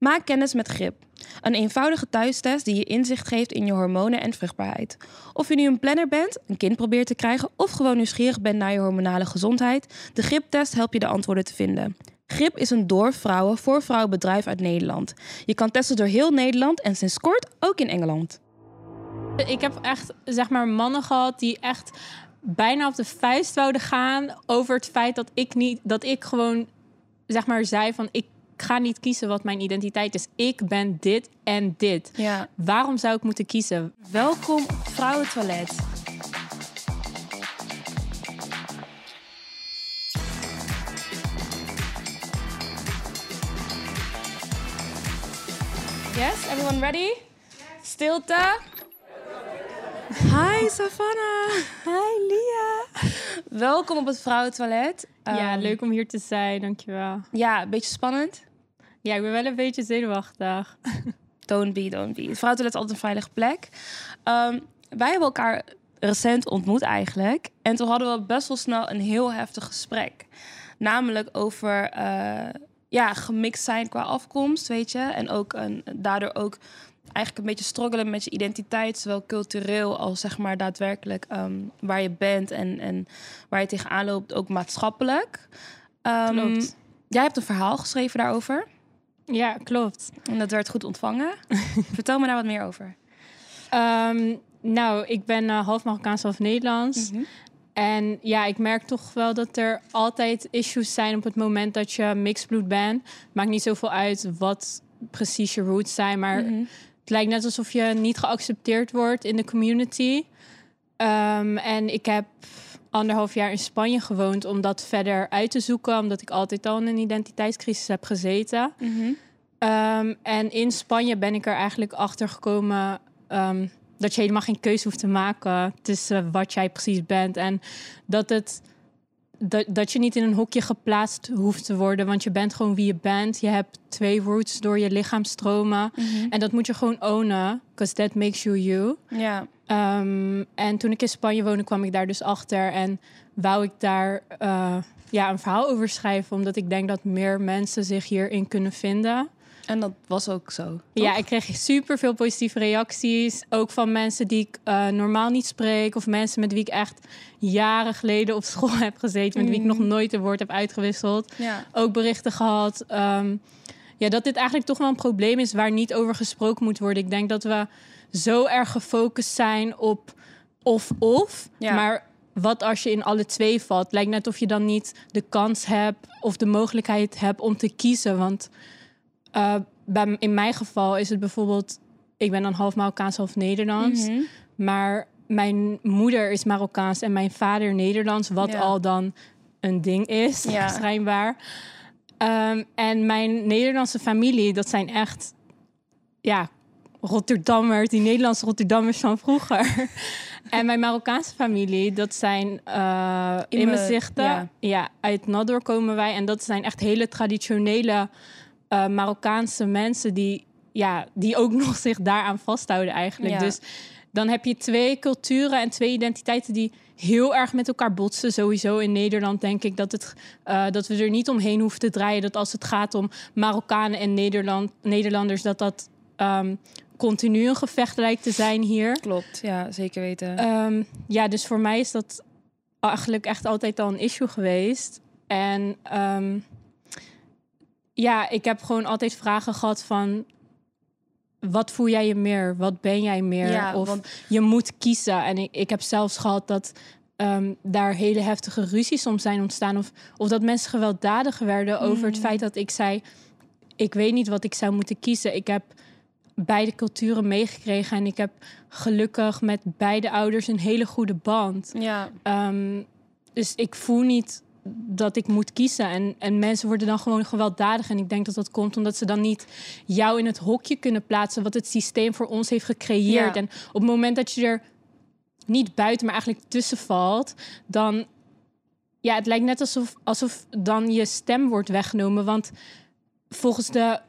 Maak kennis met GRIP. Een eenvoudige thuistest die je inzicht geeft in je hormonen en vruchtbaarheid. Of je nu een planner bent, een kind probeert te krijgen of gewoon nieuwsgierig bent naar je hormonale gezondheid, de GRIP-test helpt je de antwoorden te vinden. GRIP is een door vrouwen voor vrouwen bedrijf uit Nederland. Je kan testen door heel Nederland en sinds kort ook in Engeland. Ik heb echt, zeg maar, mannen gehad die echt bijna op de vuist wouden gaan over het feit dat ik niet, dat ik gewoon, zeg maar, zei van ik ga niet kiezen wat mijn identiteit is. Ik ben dit en dit. Ja. Waarom zou ik moeten kiezen? Welkom op Vrouwentoilet. Yes, everyone ready? Stilte. Hi Savannah. Hi Lia. Welkom op het Vrouwentoilet. Ja, Ehm, leuk om hier te zijn, dankjewel. Ja, een beetje spannend. Ja, ik ben wel een beetje zenuwachtig. Don't be, don't be. Het vrouwentoilet is altijd een veilige plek. Ehm, wij hebben elkaar recent ontmoet eigenlijk. En toen hadden we best wel snel een heel heftig gesprek. Namelijk over eh, ja, gemixt zijn qua afkomst, weet je. En ook een, daardoor ook eigenlijk een beetje struggelen met je identiteit. Zowel cultureel als zeg maar daadwerkelijk ehm, waar je bent en, en waar je tegenaan loopt. Ook maatschappelijk. Ehm, Klopt. Jij hebt een verhaal geschreven daarover. Ja, klopt. En dat werd goed ontvangen. Vertel me daar wat meer over. Ehm, nou, ik ben eh, half Marokkaans, half Nederlands. Mhm. En ja, ik merk toch wel dat er altijd issues zijn op het moment dat je mixed bent. Maakt niet zoveel uit wat precies je roots zijn, maar Mhm. het lijkt net alsof je niet geaccepteerd wordt in de community. Ehm, en ik heb anderhalf jaar in Spanje gewoond om dat verder uit te zoeken, omdat ik altijd al in een identiteitscrisis heb gezeten. Mhm. Ehm, en in Spanje ben ik er eigenlijk achter gekomen ehm, dat je helemaal geen keuze hoeft te maken tussen wat jij precies bent. En dat, het, dat, dat je niet in een hokje geplaatst hoeft te worden, want je bent gewoon wie je bent. Je hebt twee roots door je lichaam stromen. Mhm. En dat moet je gewoon ownen, because that makes you you. Ja. Ehm, en toen ik in Spanje woonde, kwam ik daar dus achter. En wou ik daar eh, ja, een verhaal over schrijven. Omdat ik denk dat meer mensen zich hierin kunnen vinden. En dat was ook zo. Ja, ik kreeg super veel positieve reacties. Ook van mensen die ik eh, normaal niet spreek. Of mensen met wie ik echt jaren geleden op school heb gezeten. Met wie ik nog nooit een woord heb uitgewisseld. Ja. Ook berichten gehad. ehm, ja, dat dit eigenlijk toch wel een probleem is waar niet over gesproken moet worden. Ik denk dat we zo erg gefocust zijn op of-of. Ja. Maar wat als je in alle twee valt? Lijkt net of je dan niet de kans hebt of de mogelijkheid hebt om te kiezen. Want eh, bij, in mijn geval is het bijvoorbeeld... Ik ben dan half Marokkaans, half Nederlands. Mhm. Maar mijn moeder is Marokkaans en mijn vader Nederlands. Wat Ja. al dan een ding is, Ja. schijnbaar. Ehm, en mijn Nederlandse familie, dat zijn echt... Ja, Rotterdammers, die Nederlandse Rotterdammers van vroeger. en mijn Marokkaanse familie, dat zijn uh, In mijn zichten. ja. Ja. uit Nador komen wij. En dat zijn echt hele traditionele eh, Marokkaanse mensen... Die, ja, die ook nog zich daaraan vasthouden eigenlijk. Ja. Dus dan heb je twee culturen en twee identiteiten die heel erg met elkaar botsen. Sowieso in Nederland denk ik dat, het, eh, dat we er niet omheen hoeven te draaien. Dat als het gaat om Marokkanen en Nederland, Nederlanders, dat dat ehm, continu een gevecht lijkt te zijn hier. Klopt, ja, zeker weten. Ehm, ja, dus voor mij is dat eigenlijk echt altijd al een issue geweest. En ehm, ja, ik heb gewoon altijd vragen gehad van... Wat voel jij je meer? Wat ben jij meer? Ja, of want- je moet kiezen. En ik, ik heb zelfs gehad dat ehm, daar hele heftige ruzies soms zijn ontstaan. Of, of dat mensen gewelddadig werden over het feit dat ik zei... Ik weet niet wat ik zou moeten kiezen. Ik heb beide culturen meegekregen. En ik heb gelukkig met beide ouders een hele goede band. ja, Ehm, dus ik voel niet dat ik moet kiezen. En, en mensen worden dan gewoon gewelddadig. En ik denk dat dat komt omdat ze dan niet jou in het hokje kunnen plaatsen... wat het systeem voor ons heeft gecreëerd. Ja. En op het moment dat je er niet buiten, maar eigenlijk tussen valt... dan... Ja, het lijkt net alsof, alsof dan je stem wordt weggenomen. Want volgens de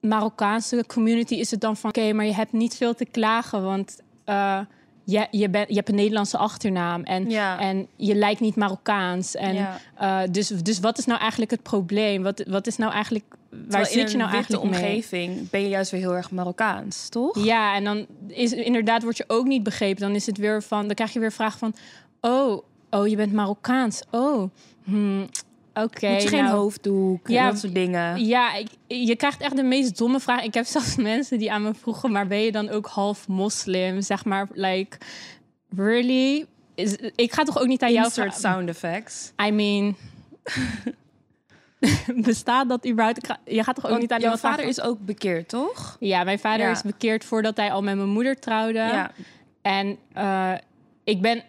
Marokkaanse community is het dan van... oké, maar je hebt niet veel te klagen, want... eh, je, je, bent je hebt een Nederlandse achternaam en, Ja. en je lijkt niet Marokkaans. En, Ja. eh, dus, dus wat is nou eigenlijk het probleem? Wat, wat is nou eigenlijk, waar Terwijl in zit je nou een eigenlijk mee? omgeving ben je juist weer heel erg Marokkaans, toch? Ja, en dan is inderdaad word je ook niet begrepen. Dan is het weer van, dan krijg je weer vragen van, oh, oh, je bent Marokkaans. Oh, hmm, oké. Moet je geen nou, hoofddoek en Ja, dat soort dingen. Ja, ik, je krijgt echt de meest domme vragen. Ik heb zelfs mensen die aan me vroegen, maar ben je dan ook half moslim? Zeg maar, like, really? Is, ik ga toch ook niet aan jou vragen? sound effects. I mean, bestaat dat überhaupt? Ga- je gaat toch ook Want niet aan jouw vader vragen? is ook bekeerd, toch? Ja, mijn vader Ja. is bekeerd voordat hij al met mijn moeder trouwde. Ja. En eh, ik ben.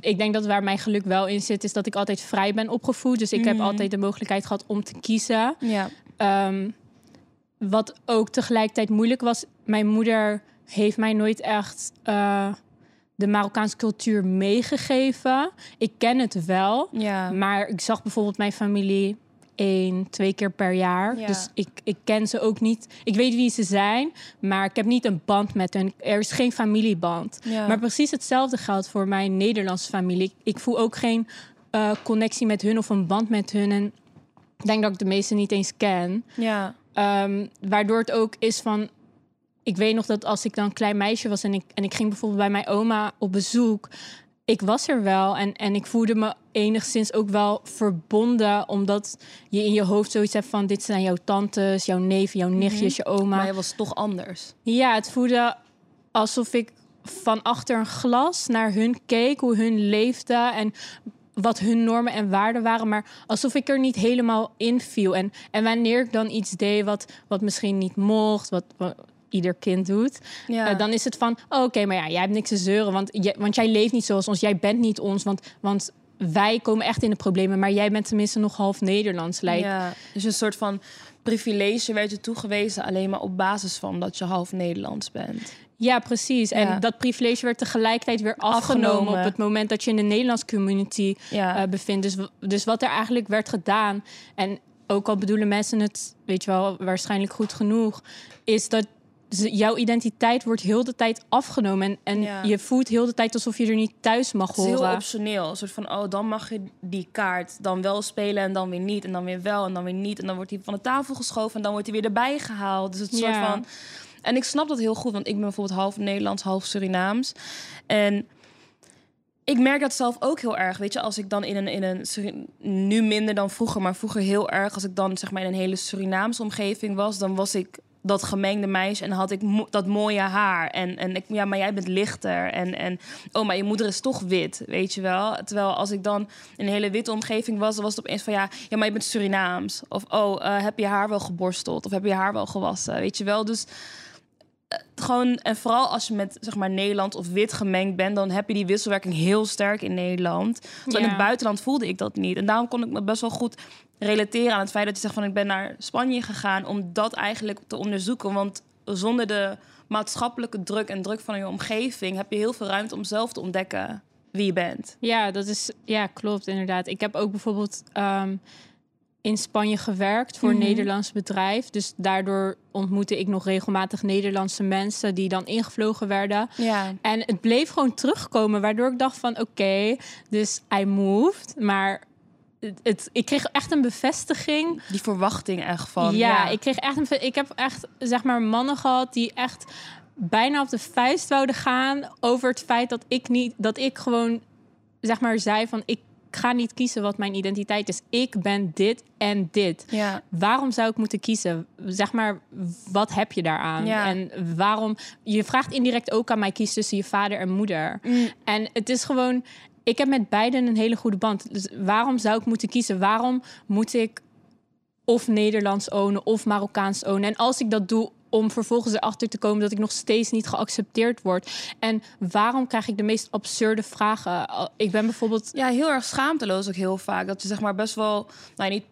Ik, denk dat waar mijn geluk wel in zit, is dat ik altijd vrij ben opgevoed. Dus ik heb Mhm. altijd de mogelijkheid gehad om te kiezen. Ja. Ehm, wat ook tegelijkertijd moeilijk was, mijn moeder heeft mij nooit echt eh, de Marokkaanse cultuur meegegeven. Ik ken het wel, Ja. maar ik zag bijvoorbeeld mijn familie één, twee keer per jaar. Ja. Dus ik, ik ken ze ook niet. Ik weet wie ze zijn, maar ik heb niet een band met hen. Er is geen familieband. Ja. Maar precies hetzelfde geldt voor mijn Nederlandse familie. Ik, ik voel ook geen eh, connectie met hun of een band met hun. En ik denk dat ik de meeste niet eens ken. ja. Ehm, waardoor het ook is van. Ik weet nog dat als ik dan een klein meisje was en ik, en ik ging bijvoorbeeld bij mijn oma op bezoek. Ik was er wel en, en ik voelde me enigszins ook wel verbonden. Omdat je in je hoofd zoiets hebt van: dit zijn jouw tantes, jouw neven, jouw nichtjes, je oma. Maar hij was toch anders. Ja, het voelde alsof ik van achter een glas naar hun keek, hoe hun leefden en wat hun normen en waarden waren, maar alsof ik er niet helemaal in viel. En, en wanneer ik dan iets deed wat, wat misschien niet mocht, wat, wat ieder kind doet, Ja. eh, dan is het van, oh, oké, maar ja, jij hebt niks te zeuren, want, jij, want jij leeft niet zoals ons, jij bent niet ons, want, want wij komen echt in de problemen, maar jij bent tenminste nog half Nederlands. Like, ja. Dus een soort van privilege werd je toegewezen alleen maar op basis van dat je half Nederlands bent. Ja, precies. En Ja. dat privilege werd tegelijkertijd weer afgenomen, Afgenomen. op het moment dat je in de Nederlandse community Ja. eh, bevindt. Dus, dus wat er eigenlijk werd gedaan, en ook al bedoelen mensen het, weet je wel, waarschijnlijk goed genoeg, is dat jouw identiteit wordt heel de tijd afgenomen. En, en Ja. je voelt heel de tijd alsof je er niet thuis mag Het is heel horen. optioneel. Een soort van, oh, dan mag je die kaart dan wel spelen en dan weer niet. En dan weer wel en dan weer niet. En dan wordt hij van de tafel geschoven en dan wordt hij weer erbij gehaald. Dus het soort Ja. van... En ik snap dat heel goed, want ik ben bijvoorbeeld half Nederlands, half Surinaams. En ik merk dat zelf ook heel erg. Weet je, als ik dan in een, in een nu minder dan vroeger, maar vroeger heel erg. Als ik dan zeg maar in een hele Surinaamse omgeving was, dan was ik dat gemengde meisje en had ik dat mooie haar. En, en ik, ja, maar jij bent lichter. En, en oh, maar je moeder is toch wit, weet je wel. Terwijl als ik dan in een hele witte omgeving was, dan was het opeens van ja, ja maar je bent Surinaams. Of oh, eh, heb je haar wel geborsteld? Of heb je haar wel gewassen? Weet je wel. Dus gewoon, en vooral als je met zeg maar Nederland of wit gemengd bent, dan heb je die wisselwerking heel sterk in Nederland. Terwijl in Ja. het buitenland voelde ik dat niet. En daarom kon ik me best wel goed relateren aan het feit dat je zegt van ik ben naar Spanje gegaan om dat eigenlijk te onderzoeken. Want zonder de maatschappelijke druk en druk van je omgeving heb je heel veel ruimte om zelf te ontdekken wie je bent. Ja, dat is ja, klopt inderdaad. Ik heb ook bijvoorbeeld ehm, in Spanje gewerkt voor een Mhm. Nederlands bedrijf. Dus daardoor ontmoette ik nog regelmatig Nederlandse mensen die dan ingevlogen werden. Ja. En het bleef gewoon terugkomen, waardoor ik dacht van oké, dus I moved. Maar het, het- ik kreeg echt een bevestiging. Die verwachting echt van. ja, ik kreeg echt een. Ik heb echt zeg maar mannen gehad die echt bijna op de vuist wouden gaan over het feit dat ik niet, dat ik gewoon zeg maar zei van ik ga niet kiezen wat mijn identiteit is. Ik ben dit en dit. Ja. Waarom zou ik moeten kiezen? Zeg maar, wat heb je daaraan? Ja. En waarom? Je vraagt indirect ook aan mij kies tussen je vader en moeder. Mm. En het is gewoon, ik heb met beiden een hele goede band. Dus waarom zou ik moeten kiezen? Waarom moet ik of Nederlands ownen of Marokkaans ownen? En als ik dat doe, om vervolgens erachter te komen dat ik nog steeds niet geaccepteerd word. En waarom krijg ik de meest absurde vragen? Al- Ik ben bijvoorbeeld. Ja, heel erg schaamteloos ook heel vaak. Dat je zeg maar best wel, nou niet,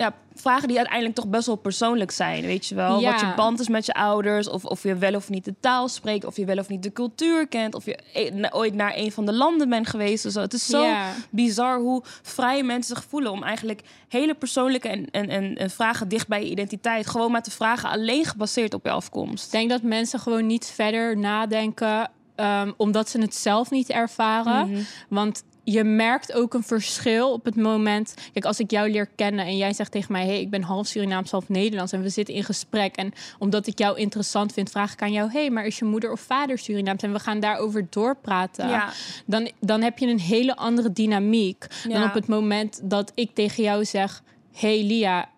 ja, vragen die uiteindelijk toch best wel persoonlijk zijn, weet je wel. Ja. Wat je band is met je ouders, of, of je wel of niet de taal spreekt, of je wel of niet de cultuur kent, of je e- ooit naar een van de landen bent geweest. of zo. Het is zo Ja. bizar hoe vrij mensen zich voelen om eigenlijk hele persoonlijke en, en, en, en vragen dicht bij je identiteit gewoon maar te vragen alleen gebaseerd op je afkomst. Ik denk dat mensen gewoon niet verder nadenken ehm, omdat ze het zelf niet ervaren. Mhm. Want je merkt ook een verschil op het moment. Kijk, als ik jou leer kennen en jij zegt tegen mij: hey, ik ben half Surinaams, half Nederlands. En we zitten in gesprek. En omdat ik jou interessant vind, vraag ik aan jou: hey, maar is je moeder of vader Surinaams? En we gaan daarover doorpraten. Ja. Dan, dan heb je een hele andere dynamiek dan op het moment dat ik tegen jou zeg: hey, Lia.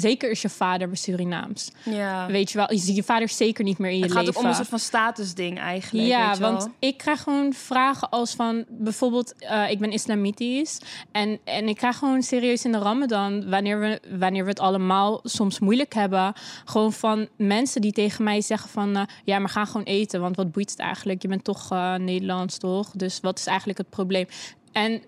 Zeker is je vader Surinaams. ja. Weet je wel, je ziet je vader zeker niet meer in je Het gaat leven. ook om een soort van statusding eigenlijk. Ja, weet je wel. want ik krijg gewoon vragen als van bijvoorbeeld, eh, ik ben islamitisch en, en ik krijg gewoon serieus in de Ramadan, wanneer we, wanneer we het allemaal soms moeilijk hebben, gewoon van mensen die tegen mij zeggen van, eh, ja, maar ga gewoon eten, want wat boeit het eigenlijk? Je bent toch eh, Nederlands, toch? Dus wat is eigenlijk het probleem? En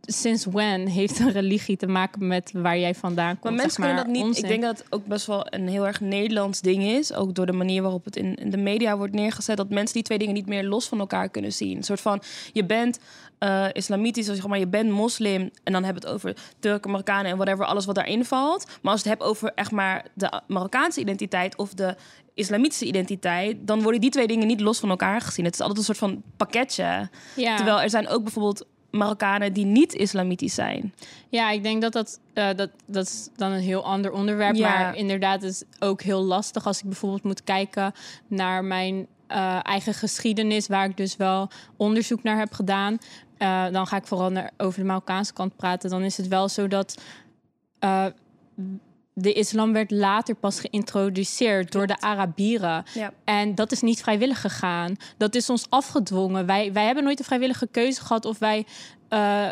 sinds when heeft een religie te maken met waar jij vandaan komt? Maar zeg mensen kunnen dat niet. onzin. Ik denk dat het ook best wel een heel erg Nederlands ding is. Ook door de manier waarop het in, in de media wordt neergezet. Dat mensen die twee dingen niet meer los van elkaar kunnen zien. Een soort van, je bent eh, islamitisch, zeg maar, je bent moslim. En dan hebben we het over Turken, Marokkanen en whatever, alles wat daarin valt. Maar als het hebt over echt maar de Marokkaanse identiteit of de islamitische identiteit, dan worden die twee dingen niet los van elkaar gezien. Het is altijd een soort van pakketje. ja. Terwijl er zijn ook bijvoorbeeld Marokkanen die niet islamitisch zijn. Ja, ik denk dat dat, eh, dat dat is dan een heel ander onderwerp. Ja. Maar inderdaad, het is ook heel lastig als ik bijvoorbeeld moet kijken naar mijn eh, eigen geschiedenis, waar ik dus wel onderzoek naar heb gedaan. Eh, dan ga ik vooral naar, over de Marokkaanse kant praten. Dan is het wel zo dat de islam werd later pas geïntroduceerd door de Arabieren. Ja. En dat is niet vrijwillig gegaan. Dat is ons afgedwongen. Wij, wij hebben nooit een vrijwillige keuze gehad of wij, eh,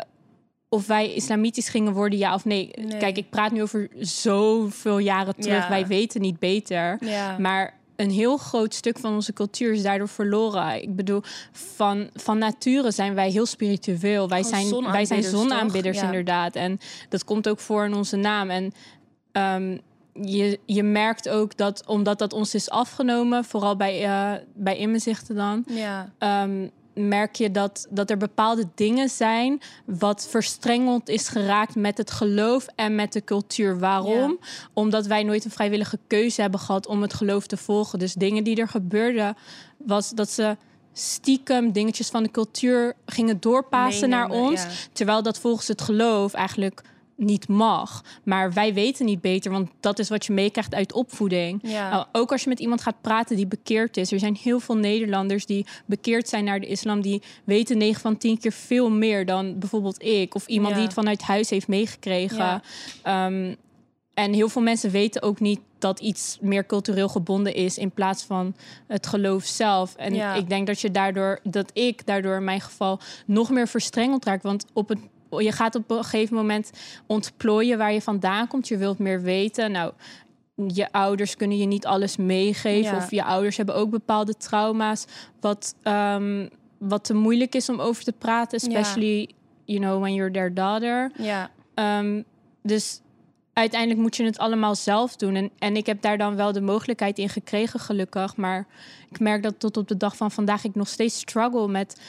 of wij islamitisch gingen worden, ja of nee. Nee. Kijk, ik praat nu over zoveel jaren terug. Ja. Wij weten niet beter. Ja. Maar een heel groot stuk van onze cultuur is daardoor verloren. Ik bedoel, van, van nature zijn wij heel spiritueel. Wij zijn, wij zijn zonaanbidders, Ja. inderdaad. En dat komt ook voor in onze naam. En ehm, je, je merkt ook dat, omdat dat ons is afgenomen, vooral bij, eh bij inzichten dan, ja. ehm, merk je dat, dat er bepaalde dingen zijn wat verstrengeld is geraakt met het geloof en met de cultuur. Waarom? Omdat wij nooit een vrijwillige keuze hebben gehad om het geloof te volgen. Dus dingen die er gebeurden, was dat ze stiekem dingetjes van de cultuur gingen doorpassen naar ons. ja. Terwijl dat volgens het geloof eigenlijk niet mag. Maar wij weten niet beter, want dat is wat je meekrijgt uit opvoeding. Ja. Nou, ook als je met iemand gaat praten die bekeerd is. Er zijn heel veel Nederlanders die bekeerd zijn naar de islam. Die weten 9 van 10 keer veel meer dan bijvoorbeeld ik. Of iemand Ja. die het vanuit huis heeft meegekregen. Ja. Ehm, en heel veel mensen weten ook niet dat iets meer cultureel gebonden is in plaats van het geloof zelf. En ik denk dat je daardoor, dat ik daardoor in mijn geval nog meer verstrengeld raak. Want op het, je gaat op een gegeven moment ontplooien waar je vandaan komt. Je wilt meer weten. Nou, je ouders kunnen je niet alles meegeven. Ja. Of je ouders hebben ook bepaalde trauma's. Wat, ehm, wat te moeilijk is om over te praten. Ja. Especially, you know, when you're their daughter. ja. Ehm, dus uiteindelijk moet je het allemaal zelf doen. En, en ik heb daar dan wel de mogelijkheid in gekregen, gelukkig. Maar ik merk dat tot op de dag van vandaag ik nog steeds struggle met.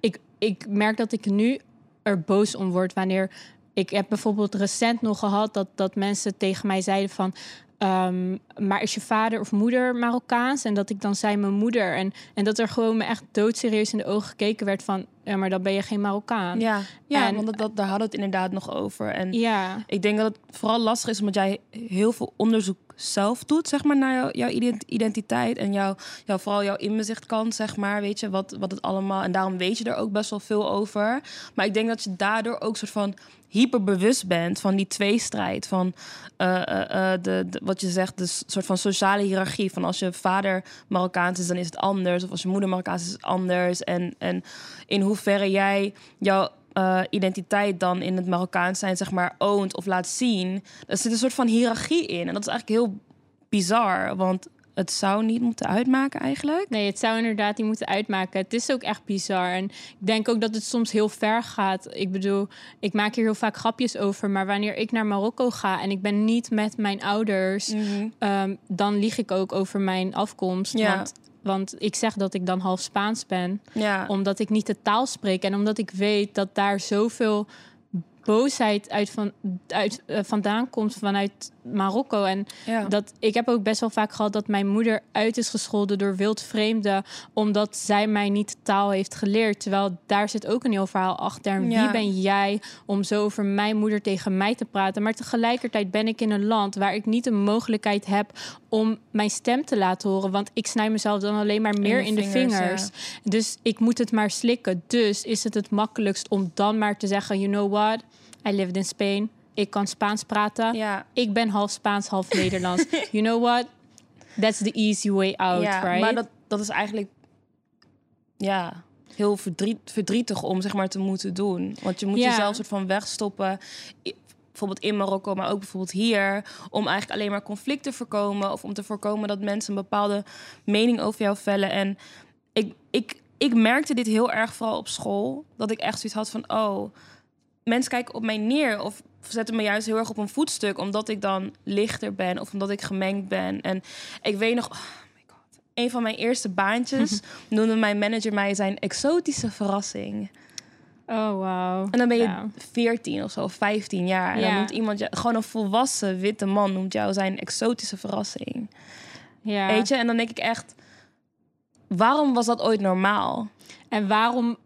Ik, ik merk dat ik nu er boos om word wanneer. Ik heb bijvoorbeeld recent nog gehad dat, dat mensen tegen mij zeiden van. ehm, maar is je vader of moeder Marokkaans? En dat ik dan zei mijn moeder. En, en dat er gewoon me echt doodserieus in de ogen gekeken werd van... ja, maar dan ben je geen Marokkaan. Ja, ja En- want dat, dat, daar hadden we het inderdaad nog over. En ja. ik denk dat het vooral lastig is omdat jij heel veel onderzoek zelf doet, zeg maar, naar jou- jouw ident- identiteit en jouw, jouw, vooral jouw inzichtkant, zeg maar, weet je, wat, wat het allemaal... En daarom weet je er ook best wel veel over. Maar ik denk dat je daardoor ook soort van hyperbewust bent van die tweestrijd. Van eh, eh, eh, de, wat je zegt, de soort van sociale hiërarchie. Van als je vader Marokkaans is, dan is het anders. Of als je moeder Marokkaans is, anders. En, en in hoeverre jij jouw eh, identiteit dan in het Marokkaans zijn, zeg maar, oont of laat zien. Er zit een soort van hiërarchie in. En dat is eigenlijk heel bizar. Want het zou niet moeten uitmaken eigenlijk. Nee, het zou inderdaad niet moeten uitmaken. Het is ook echt bizar. En ik denk ook dat het soms heel ver gaat. Ik bedoel, ik maak hier heel vaak grapjes over. Maar wanneer ik naar Marokko ga en ik ben niet met mijn ouders, ehm, dan lieg ik ook over mijn afkomst. Ja. Want, want ik zeg dat ik dan half Spaans ben. Ja. Omdat ik niet de taal spreek. En omdat ik weet dat daar zoveel boosheid uit van, uit, eh, vandaan komt vanuit Marokko. En Ja. dat, ik heb ook best wel vaak gehad dat mijn moeder uit is gescholden door wildvreemden. Omdat zij mij niet de taal heeft geleerd. Terwijl daar zit ook een heel verhaal achter. En Ja. wie ben jij om zo over mijn moeder tegen mij te praten? Maar tegelijkertijd ben ik in een land waar ik niet de mogelijkheid heb om mijn stem te laten horen. Want ik snij mezelf dan alleen maar meer de in de vingers, vingers. Dus ik moet het maar slikken. Dus is het het makkelijkst om dan maar te zeggen: you know what? I lived in Spain. Ik kan Spaans praten. Ja. Ik ben half Spaans, half Nederlands. you know what? That's the easy way out, ja, right? maar dat, dat is eigenlijk ja, heel verdriet, verdrietig om zeg maar te moeten doen. Want je moet Ja. jezelf soort van wegstoppen. I- Bijvoorbeeld in Marokko, maar ook bijvoorbeeld hier. Om eigenlijk alleen maar conflict te voorkomen. Of om te voorkomen dat mensen een bepaalde mening over jou vellen. En ik, ik, ik merkte dit heel erg vooral op school. Dat ik echt zoiets had van, oh, mensen kijken op mij neer. Of zetten me juist heel erg op een voetstuk. Omdat ik dan lichter ben. Of omdat ik gemengd ben. En ik weet nog, oh my god. Een van mijn eerste baantjes noemde mijn manager mij zijn exotische verrassing. oh, wow. En dan ben je Ja. 14 of zo, of 15 jaar. En dan noemt iemand je, gewoon een volwassen witte man noemt jou zijn exotische verrassing. Ja. Weet je? En dan denk ik echt, waarom was dat ooit normaal? En waarom...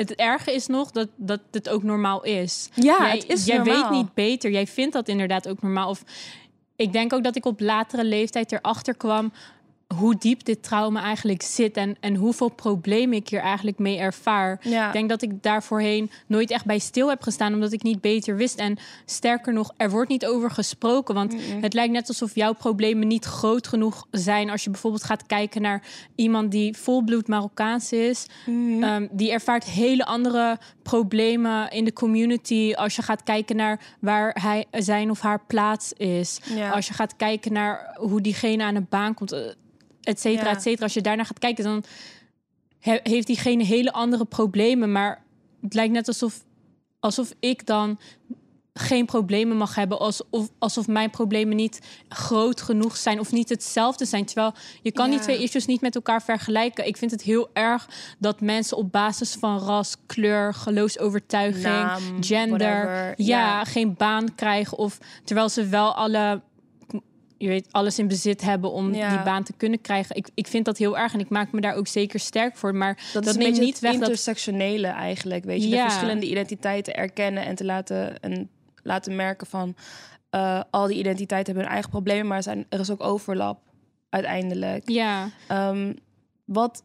Het erge is nog dat, dat het ook normaal is. Ja, jij, het is jij normaal. weet niet beter. Jij vindt dat inderdaad ook normaal. Of ik denk ook dat ik op latere leeftijd erachter kwam hoe diep dit trauma eigenlijk zit en, en hoeveel problemen ik hier eigenlijk mee ervaar. Ja. Ik denk dat ik daar voorheen nooit echt bij stil heb gestaan, omdat ik niet beter wist. En sterker nog, er wordt niet over gesproken. Want het lijkt net alsof jouw problemen niet groot genoeg zijn. Als je bijvoorbeeld gaat kijken naar iemand die volbloed Marokkaans is. Mhm. Ehm, die ervaart hele andere problemen in de community. Als je gaat kijken naar waar hij zijn of haar plaats is. Ja. Als je gaat kijken naar hoe diegene aan de baan komt. Et cetera, Ja. et cetera. Als je daarnaar gaat kijken, dan he- heeft diegene hele andere problemen. Maar het lijkt net alsof, alsof ik dan geen problemen mag hebben. Alsof, alsof mijn problemen niet groot genoeg zijn of niet hetzelfde zijn. Terwijl je kan die twee issues niet met elkaar vergelijken. Ik vind het heel erg dat mensen op basis van ras, kleur, geloofsovertuiging, Naam, gender, ja. geen baan krijgen. Of terwijl ze wel alle je weet, alles in bezit hebben om Ja. die baan te kunnen krijgen. Ik, ik vind dat heel erg en ik maak me daar ook zeker sterk voor. Maar Dat, dat, is een neemt beetje niet weg dat intersectionele eigenlijk, weet je. De verschillende identiteiten erkennen en te laten, en laten merken van... eh, al die identiteiten hebben hun eigen problemen, maar er, zijn, er is ook overlap uiteindelijk. ja, Ehm, wat,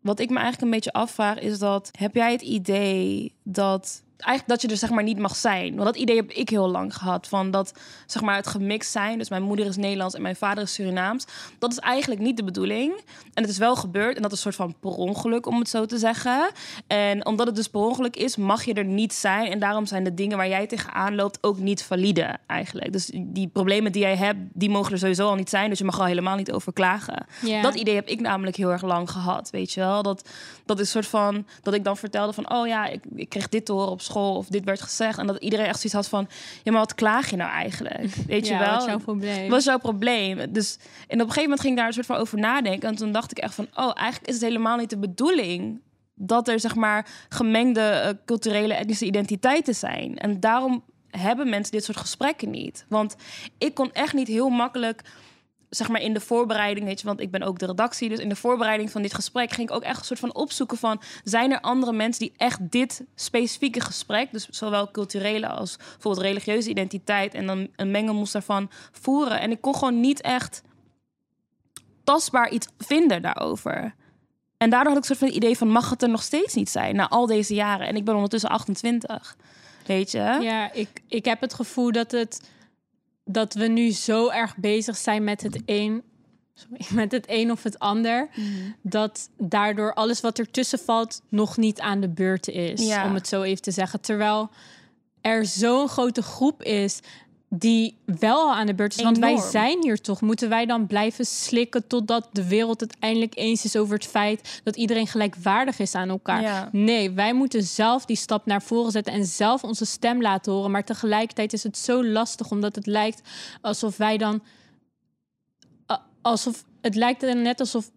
wat ik me eigenlijk een beetje afvraag is dat... heb jij het idee dat... Eigenlijk dat je er zeg maar niet mag zijn. Want dat idee heb ik heel lang gehad. Van dat zeg maar het gemixt zijn. Dus mijn moeder is Nederlands en mijn vader is Surinaams. Dat is eigenlijk niet de bedoeling. En het is wel gebeurd. En dat is een soort van per ongeluk, om het zo te zeggen. En omdat het dus per ongeluk is, mag je er niet zijn. En daarom zijn de dingen waar jij tegenaan loopt ook niet valide eigenlijk. Dus die problemen die jij hebt, die mogen er sowieso al niet zijn. Dus je mag er al helemaal niet over klagen. Dat idee heb ik namelijk heel erg lang gehad, weet je wel. Dat, dat is een soort van, dat ik dan vertelde van... oh ja, ik, ik kreeg dit te horen op school of dit werd gezegd. En dat iedereen echt zoiets had van... ja, maar wat klaag je nou eigenlijk? Weet je wel? wat is jouw probleem? Wat is jouw probleem? Dus en op een gegeven moment ging ik daar een soort van over nadenken. En toen dacht ik echt van, oh, eigenlijk is het helemaal niet de bedoeling dat er zeg maar gemengde eh, culturele etnische identiteiten zijn. En daarom hebben mensen dit soort gesprekken niet. Want ik kon echt niet heel makkelijk zeg maar in de voorbereiding, weet je, want ik ben ook de redactie, dus in de voorbereiding van dit gesprek ging ik ook echt een soort van opzoeken van, zijn er andere mensen die echt dit specifieke gesprek, dus zowel culturele als bijvoorbeeld religieuze identiteit en dan een mengelmoes daarvan voeren. En ik kon gewoon niet echt tastbaar iets vinden daarover. En daardoor had ik een soort van idee van, mag het er nog steeds niet zijn na al deze jaren? En ik ben ondertussen 28, weet je? Ja, ik, ik heb het gevoel dat, het, dat we nu zo erg bezig zijn met het een, sorry, met het een of het ander, Mhm. dat daardoor alles wat ertussen valt nog niet aan de beurt is, Ja. om het zo even te zeggen. Terwijl er zo'n grote groep is die wel al aan de beurt is. Want wij zijn hier toch. Moeten wij dan blijven slikken totdat de wereld het eindelijk eens is over het feit dat iedereen gelijkwaardig is aan elkaar? Ja. Nee, wij moeten zelf die stap naar voren zetten en zelf onze stem laten horen. Maar tegelijkertijd is het zo lastig omdat het lijkt alsof wij dan. alsof het lijkt er net alsof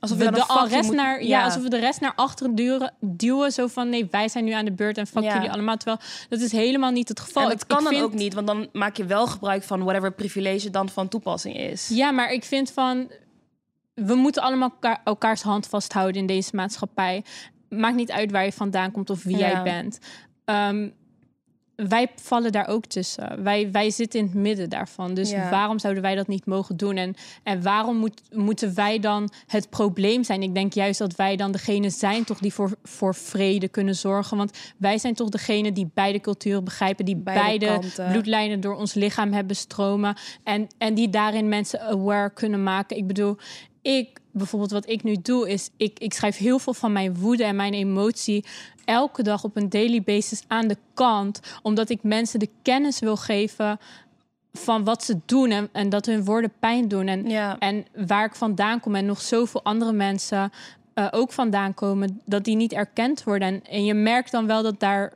Alsof we de rest moet- naar, ja. alsof we de rest naar achteren duwen, duwen. Zo van nee, wij zijn nu aan de beurt en fuck Ja. jullie allemaal. Terwijl dat is helemaal niet het geval. En dat Ik- kan ik dan vind- ook niet, want dan maak je wel gebruik van whatever privilege dan van toepassing is. Ja, maar ik vind van we moeten allemaal elkaar, elkaars hand vasthouden in deze maatschappij. Maakt niet uit waar je vandaan komt of wie Ja. jij bent. Ehm, wij vallen daar ook tussen. Wij, wij zitten in het midden daarvan. Dus Ja. waarom zouden wij dat niet mogen doen? En, en waarom moet, moeten wij dan het probleem zijn? Ik denk juist dat wij dan degene zijn toch die voor, voor vrede kunnen zorgen. Want wij zijn toch degene die beide culturen begrijpen. Die Beide beide, bloedlijnen door ons lichaam hebben stromen. En, en die daarin mensen aware kunnen maken. Ik bedoel, ik bijvoorbeeld wat ik nu doe is ik, ik schrijf heel veel van mijn woede en mijn emotie elke dag op een daily basis aan de kant omdat ik mensen de kennis wil geven van wat ze doen en, en dat hun woorden pijn doen en, Ja. en waar ik vandaan kom en nog zoveel andere mensen eh, ook vandaan komen dat die niet erkend worden en, en je merkt dan wel dat daar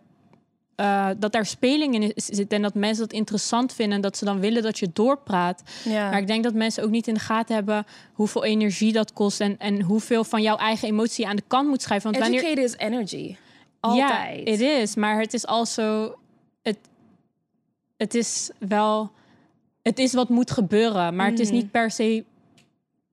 eh, dat daar speling in zit en dat mensen dat interessant vinden en dat ze dan willen dat je doorpraat. Ja. Maar ik denk dat mensen ook niet in de gaten hebben hoeveel energie dat kost en, en hoeveel van jouw eigen emotie aan de kant moet schrijven. Want wanneer Educated is energy. Altijd. ja, het is, maar het is also het, het is wel het is wat moet gebeuren, maar het is Mhm. niet per se.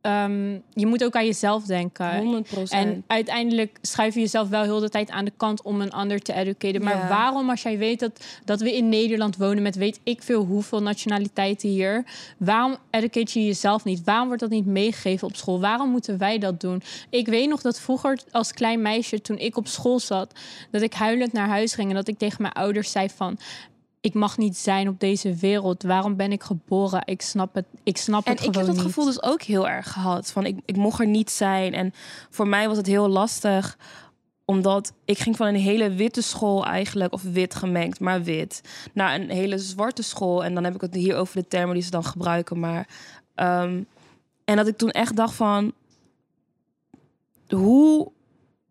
Ehm, je moet ook aan jezelf denken. 100 En uiteindelijk schuif je jezelf wel heel de tijd aan de kant om een ander te educaten. Maar Ja. waarom, als jij weet dat, dat we in Nederland wonen met weet ik veel hoeveel nationaliteiten hier, waarom educate je jezelf niet? Waarom wordt dat niet meegegeven op school? Waarom moeten wij dat doen? Ik weet nog dat vroeger als klein meisje, toen ik op school zat, dat ik huilend naar huis ging en dat ik tegen mijn ouders zei van. Ik mag niet zijn op deze wereld. Waarom ben ik geboren? Ik snap het. Ik snap En het ik gewoon heb dat niet. gevoel dus ook heel erg gehad. Van ik, ik mocht er niet zijn. En voor mij was het heel lastig. Omdat ik ging van een hele witte school eigenlijk. Of wit gemengd, maar wit. Naar een hele zwarte school. En dan heb ik het hier over de termen die ze dan gebruiken. Maar, ehm, en dat ik toen echt dacht van... Hoe,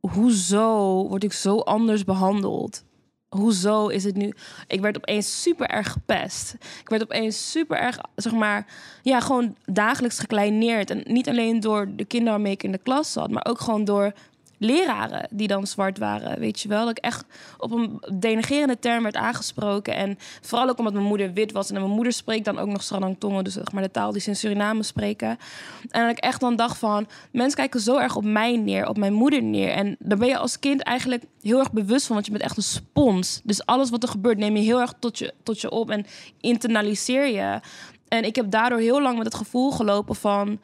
hoezo word ik zo anders behandeld? Hoezo is het nu? Ik werd opeens super erg gepest. Ik werd opeens super erg, zeg maar, ja, gewoon dagelijks gekleineerd. En niet alleen door de kinderen waarmee ik in de klas zat, maar ook gewoon door leraren die dan zwart waren. Weet je wel? Dat ik echt op een denigerende term werd aangesproken. En vooral ook omdat mijn moeder wit was. En mijn moeder spreekt dan ook nog Sranang Tongen, dus zeg maar de taal die ze in Suriname spreken. En dat ik echt dan dacht van, mensen kijken zo erg op mij neer, op mijn moeder neer. En daar ben je als kind eigenlijk heel erg bewust van, want je bent echt een spons. Dus alles wat er gebeurt neem je heel erg tot je, tot je op en internaliseer je. En ik heb daardoor heel lang met het gevoel gelopen van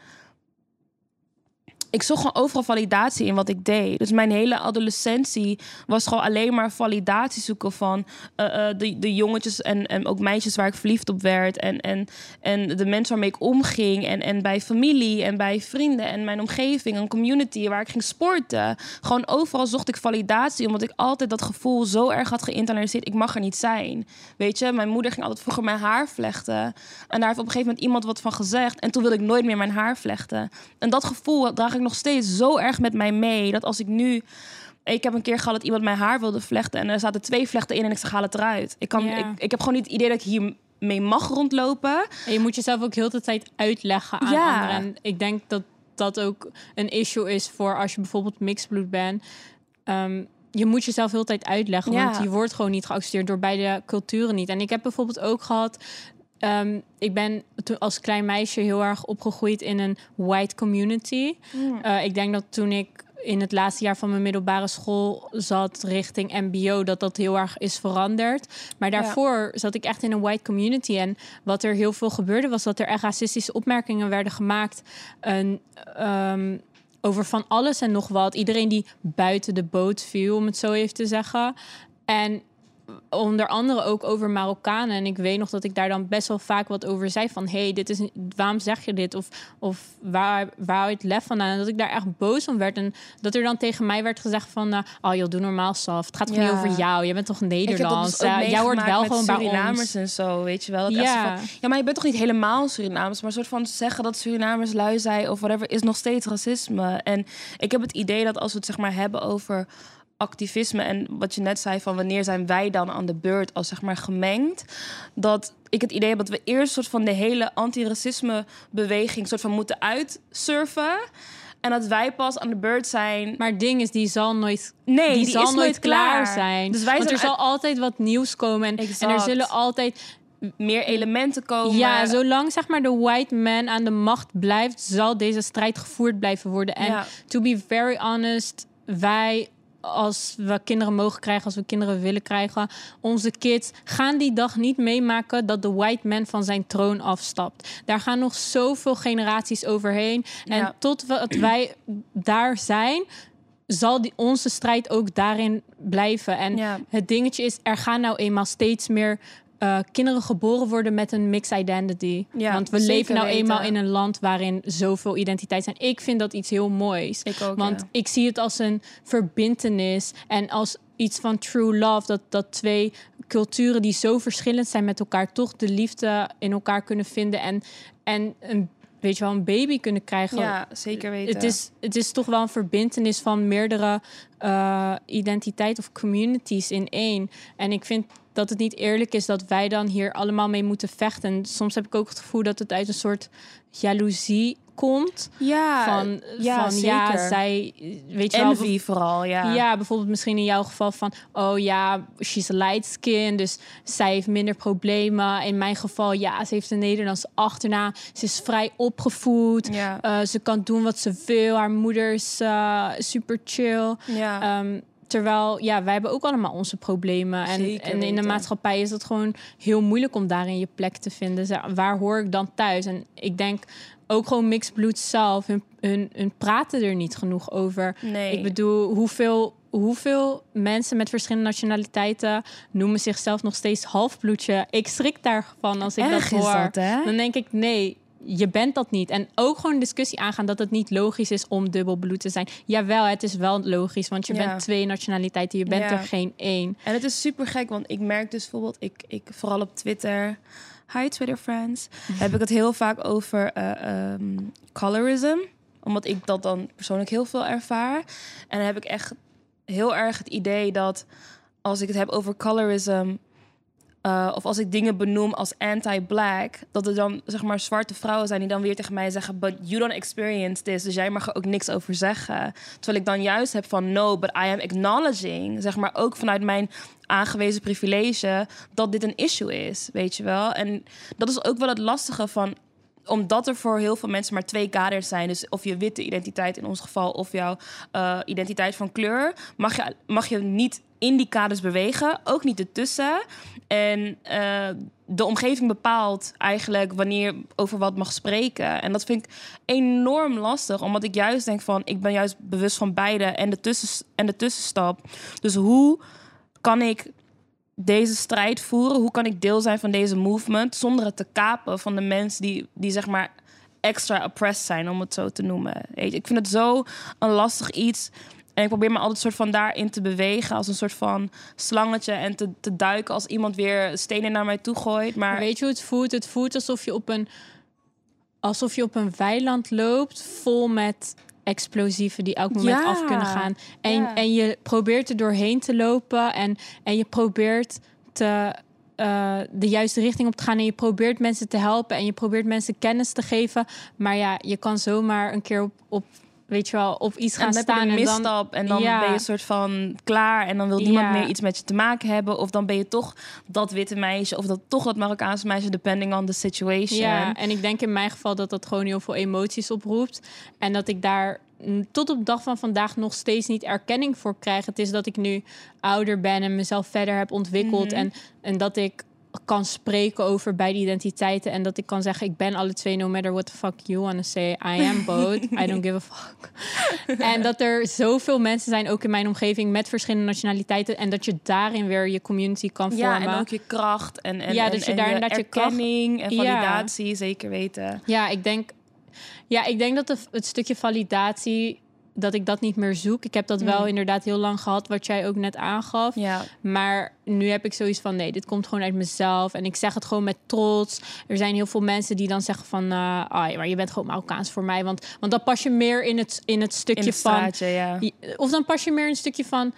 ik zocht gewoon overal validatie in wat ik deed. Dus mijn hele adolescentie was gewoon alleen maar validatie zoeken van eh, eh, de, de jongetjes en, en ook meisjes waar ik verliefd op werd. En, en, en de mensen waarmee ik omging. En, en bij familie en bij vrienden en mijn omgeving, een community waar ik ging sporten. Gewoon overal zocht ik validatie, omdat ik altijd dat gevoel zo erg had geïnternaliseerd. Ik mag er niet zijn. Weet je, mijn moeder ging altijd vroeger mijn haar vlechten. En daar heeft op een gegeven moment iemand wat van gezegd. En toen wilde ik nooit meer mijn haar vlechten. En dat gevoel draag ik nog steeds zo erg met mij mee. Dat als ik nu. Ik heb een keer gehad dat iemand mijn haar wilde vlechten. En er zaten twee vlechten in en ik zeg, haal het eruit. Ik, kan, ik, ik heb gewoon niet het idee dat ik hier mee mag rondlopen. En je moet jezelf ook heel de tijd uitleggen aan Ja. anderen. En ik denk dat dat ook een issue is voor als je bijvoorbeeld mixbloed bent. Ehm, je moet jezelf heel de tijd uitleggen, Ja. want je wordt gewoon niet geaccepteerd door beide culturen niet. En ik heb bijvoorbeeld ook gehad. Ehm, ik ben toen als klein meisje heel erg opgegroeid in een white community. Eh, ik denk dat toen ik in het laatste jaar van mijn middelbare school zat richting MBO, dat dat heel erg is veranderd. Maar daarvoor zat ik echt in een white community. En wat er heel veel gebeurde, was dat er echt racistische opmerkingen werden gemaakt. En, ehm, over van alles en nog wat. Iedereen die buiten de boot viel, om het zo even te zeggen. En onder andere ook over Marokkanen. En ik weet nog dat ik daar dan best wel vaak wat over zei. Van, hey, dit is, waarom zeg je dit? Of, of waar, waar het lef vandaan? En dat ik daar echt boos om werd. En dat er dan tegen mij werd gezegd van... eh, oh joh, doe normaal, Saf. Het gaat toch Ja. niet over jou? Je bent toch Nederlands? dus jij hoort wel gewoon bij Surinamers en zo, weet je wel. Dat Ja. van, ja, maar je bent toch niet helemaal Surinamers, maar een soort van zeggen dat Surinamers lui zijn of whatever is nog steeds racisme. En ik heb het idee dat als we het zeg maar hebben over activisme en wat je net zei van wanneer zijn wij dan aan de beurt als zeg maar gemengd, dat ik het idee heb dat we eerst soort van de hele antiracisme beweging soort van moeten uitsurfen. En dat wij pas aan de beurt zijn. Maar het ding is, die zal nooit, nee, die, die, zal nooit klaar zijn. Dus wij Want er zal altijd wat nieuws komen. En, en er zullen altijd... meer elementen komen. Ja, zolang zeg maar de white man aan de macht blijft... zal deze strijd gevoerd blijven worden. En Ja. to be very honest, wij... Als we kinderen mogen krijgen, als we kinderen willen krijgen, onze kids gaan die dag niet meemaken dat de white man van zijn troon afstapt. Daar gaan nog zoveel generaties overheen. En Ja. tot we, het wij daar zijn, zal die, onze strijd ook daarin blijven. En Ja. het dingetje is, er gaan nou eenmaal steeds meer eh, kinderen geboren worden met een mixed identity. Ja, Want we leven nou weten. eenmaal in een land waarin zoveel identiteit zijn. Ik vind dat iets heel moois. Ik ook, Want ja. ik zie het als een verbintenis en als iets van true love. Dat, dat twee culturen die zo verschillend zijn met elkaar, toch de liefde in elkaar kunnen vinden. En, en een, weet je wel, een baby kunnen krijgen. Ja, zeker weten. Het is, het is toch wel een verbintenis van meerdere uh, identiteiten of communities in één. En ik vind dat het niet eerlijk is dat wij dan hier allemaal mee moeten vechten. En soms heb ik ook het gevoel dat het uit een soort jaloezie komt. ja, Van ja, van, zeker. ja, zij, weet je wel. Envy vooral, ja. Ja, bijvoorbeeld misschien in jouw geval van... oh ja, she's light skin, dus zij heeft minder problemen. In mijn geval, ja, ze heeft een Nederlandse achternaam. Ze is vrij opgevoed. Ja. Eh, ze kan doen wat ze wil. Haar moeder is eh, super chill. ja. Ehm, terwijl, ja, wij hebben ook allemaal onze problemen. En, Zeker en in de maatschappij is het gewoon heel moeilijk om daarin je plek te vinden. Waar hoor ik dan thuis? En ik denk ook gewoon mixed bloed zelf. Hun, hun, hun praten er niet genoeg over. nee. Ik bedoel, hoeveel, hoeveel mensen met verschillende nationaliteiten noemen zichzelf nog steeds halfbloedje? Ik schrik daarvan als ik Erg dat hoor. dat? Dan denk ik, nee, je bent dat niet. En ook gewoon discussie aangaan dat het niet logisch is om dubbelbloed te zijn. Jawel, het is wel logisch, want je Ja. bent twee nationaliteiten. Je bent Ja. er geen één. En het is super gek, want ik merk dus bijvoorbeeld, ik, ik vooral op Twitter, hi Twitter friends, heb ik het heel vaak over eh, ehm, colorism. Omdat ik dat dan persoonlijk heel veel ervaar. En dan heb ik echt heel erg het idee dat als ik het heb over colorism, eh, of als ik dingen benoem als anti-black, dat er dan zeg maar zwarte vrouwen zijn die dan weer tegen mij zeggen: But you don't experience this, dus jij mag er ook niks over zeggen. Terwijl ik dan juist heb van: No, but I am acknowledging, zeg maar ook vanuit mijn aangewezen privilege, dat dit een issue is, weet je wel. En dat is ook wel het lastige van omdat er voor heel veel mensen maar twee kaders zijn. Dus of je witte identiteit in ons geval of jouw eh, identiteit van kleur. Mag je, mag je niet in die kaders bewegen. Ook niet ertussen. En eh, de omgeving bepaalt eigenlijk wanneer over wat mag spreken. En dat vind ik enorm lastig. Omdat ik juist denk van... Ik ben juist bewust van beide en de, tussen, en de tussenstap. Dus hoe kan ik deze strijd voeren? Hoe kan ik deel zijn van deze movement zonder het te kapen van de mensen die, die zeg maar extra oppressed zijn, om het zo te noemen? Ik vind het zo een lastig iets. En ik probeer me altijd soort van daarin te bewegen als een soort van slangetje en te, te duiken als iemand weer stenen naar mij toe gooit. Maar Maar weet je hoe het voelt? Het voelt alsof je op een, alsof je op een weiland loopt vol met explosieven die elk moment Ja. af kunnen gaan. En, Ja. en je probeert er doorheen te lopen en, en je probeert te, eh, de juiste richting op te gaan. En je probeert mensen te helpen en je probeert mensen kennis te geven. Maar ja, je kan zomaar een keer op, op weet je wel, op iets gaan dan heb je staan een en dan misstap en dan Ja. ben je een soort van klaar en dan wil niemand Ja. meer iets met je te maken hebben of dan ben je toch dat witte meisje of dat toch dat Marokkaanse meisje depending on the situation. Ja, en ik denk in mijn geval dat dat gewoon heel veel emoties oproept. En dat ik daar tot op de dag van vandaag nog steeds niet erkenning voor krijg. Het is dat ik nu ouder ben en mezelf verder heb ontwikkeld. Mhm. en, en dat ik kan spreken over beide identiteiten. En dat ik kan zeggen, ik ben alle twee, no matter what the fuck you wanna say. I am both. I don't give a fuck. en dat er zoveel mensen zijn, ook in mijn omgeving, met verschillende nationaliteiten. En dat je daarin weer je community kan Ja, vormen. en ook je kracht en, en, Ja, en, dat je en daarin dat je kracht- erkenning en Ja. validatie zeker weten. Ja, ik denk, ja, ik denk dat de, het stukje validatie, dat ik dat niet meer zoek. Ik heb dat wel Mm. inderdaad heel lang gehad, wat jij ook net aangaf. Ja, Maar nu heb ik zoiets van, nee, dit komt gewoon uit mezelf. En ik zeg het gewoon met trots. Er zijn heel veel mensen die dan zeggen van... ah, ja, maar je bent gewoon Marokkaans voor mij. Want, want dan pas je meer in het, in het in stukje het van... straatje, ja. Of dan pas je meer in een stukje van...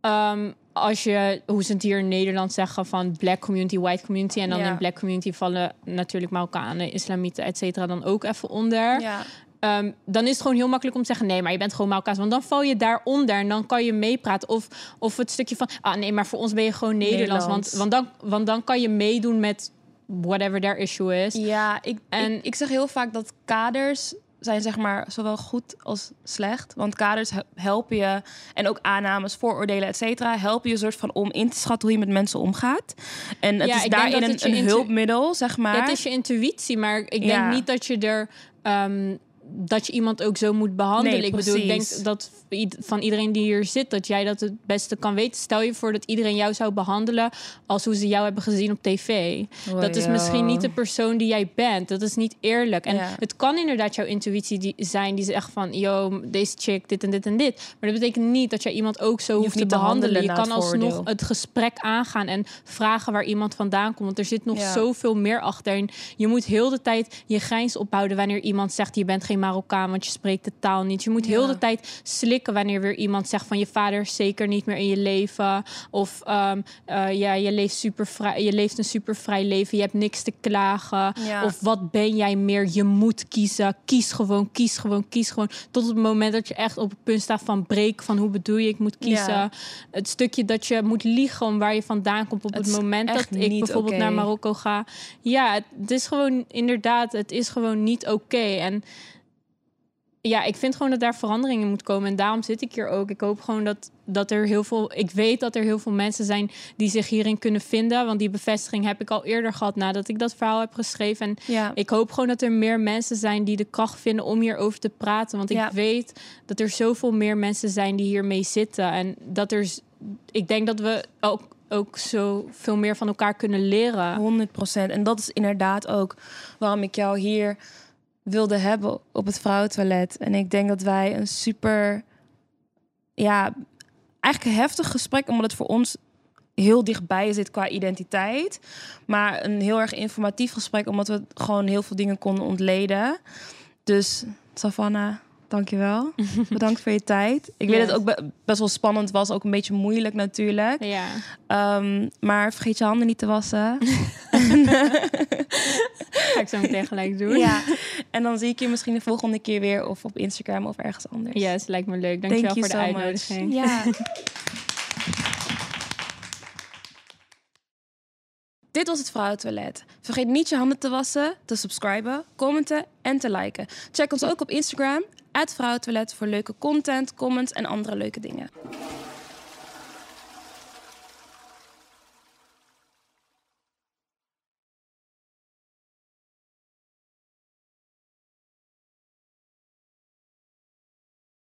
ehm, als je, hoe ze het hier in Nederland zeggen, van black community, white community. En dan Ja. in black community vallen natuurlijk Marokkanen, islamieten, et cetera, dan ook even onder. Ja, ehm, dan is het gewoon heel makkelijk om te zeggen: nee, maar je bent gewoon Marokkaans. Want dan val je daaronder en dan kan je meepraten. Of, of het stukje van: ah nee, maar voor ons ben je gewoon Nederlands. Want, Nederlands. want, dan, want dan kan je meedoen met whatever their issue is. Ja, ik, En- ik, ik zeg heel vaak dat kaders zijn zeg maar zowel goed als slecht. Want kaders he- helpen je, en ook aannames, vooroordelen, et cetera, helpen je soort van om in te schatten hoe je met mensen omgaat. En het Ja, is daarin een, een hulpmiddel, zeg maar. Ja, het is je intuïtie, maar ik denk Ja. niet dat je er. ehm, dat je iemand ook zo moet behandelen. Nee, ik bedoel, ik denk dat van iedereen die hier zit, dat jij dat het beste kan weten. Stel je voor dat iedereen jou zou behandelen als hoe ze jou hebben gezien op tv. dat is misschien niet de persoon die jij bent. Dat is niet eerlijk. En Ja. het kan inderdaad jouw intuïtie die, zijn die zegt van, yo, deze chick, dit en dit en dit. Maar dat betekent niet dat jij iemand ook zo hoeft hoeft te behandelen. Je kan alsnog het gesprek aangaan en vragen waar iemand vandaan komt. Want er zit nog Ja. zoveel meer achter. En je moet heel de tijd je grijns ophouden wanneer iemand zegt, je bent geen Marokkaan, want je spreekt de taal niet. Je moet heel de tijd slikken wanneer weer iemand zegt van je vader is zeker niet meer in je leven. Of ehm, eh, ja, je leeft, super vrij, je leeft een super vrij leven, je hebt niks te klagen. Ja. Of wat ben jij meer? Je moet kiezen. Kies gewoon, kies gewoon, kies gewoon. Tot het moment dat je echt op het punt staat van breek. Van hoe bedoel je, ik moet kiezen. Ja. Het stukje dat je moet liegen om waar je vandaan komt. Op Het moment dat ik bijvoorbeeld naar Marokko ga. Ja, het, het is gewoon inderdaad, het is gewoon niet oké. En ja, ik vind gewoon dat daar verandering in moet komen. En daarom zit ik hier ook. Ik hoop gewoon dat, dat er heel veel. Ik weet dat er heel veel mensen zijn die zich hierin kunnen vinden. Want die bevestiging heb ik al eerder gehad nadat ik dat verhaal heb geschreven. En Ja. ik hoop gewoon dat er meer mensen zijn die de kracht vinden om hierover te praten. Want ik Ja. weet dat er zoveel meer mensen zijn die hiermee zitten. En dat er. Ik denk dat we ook, ook zo veel meer van elkaar kunnen leren. 100 procent. En dat is inderdaad ook waarom ik jou hier wilde hebben op het vrouwentoilet. En ik denk dat wij een super, ja, eigenlijk een heftig gesprek, omdat het voor ons heel dichtbij zit qua identiteit. Maar een heel erg informatief gesprek, omdat we gewoon heel veel dingen konden ontleden. Dus, Savannah, dankjewel. Bedankt voor je tijd. Ik weet dat het ook be- best wel spannend was, ook een beetje moeilijk natuurlijk. Ja. Ehm, maar vergeet je handen niet te wassen. Ga ik zo meteen gelijk doen. Ja. En dan zie ik je misschien de volgende keer weer of op Instagram of ergens anders. Yes, lijkt me leuk. Dankjewel Thank voor de so much. uitnodiging. Ja. Dit was het Vrouwentoilet. Vergeet niet je handen te wassen, te subscriben, commenten en te liken. Check ons ook op Instagram, Vrouwentoilet, voor leuke content, comments en andere leuke dingen.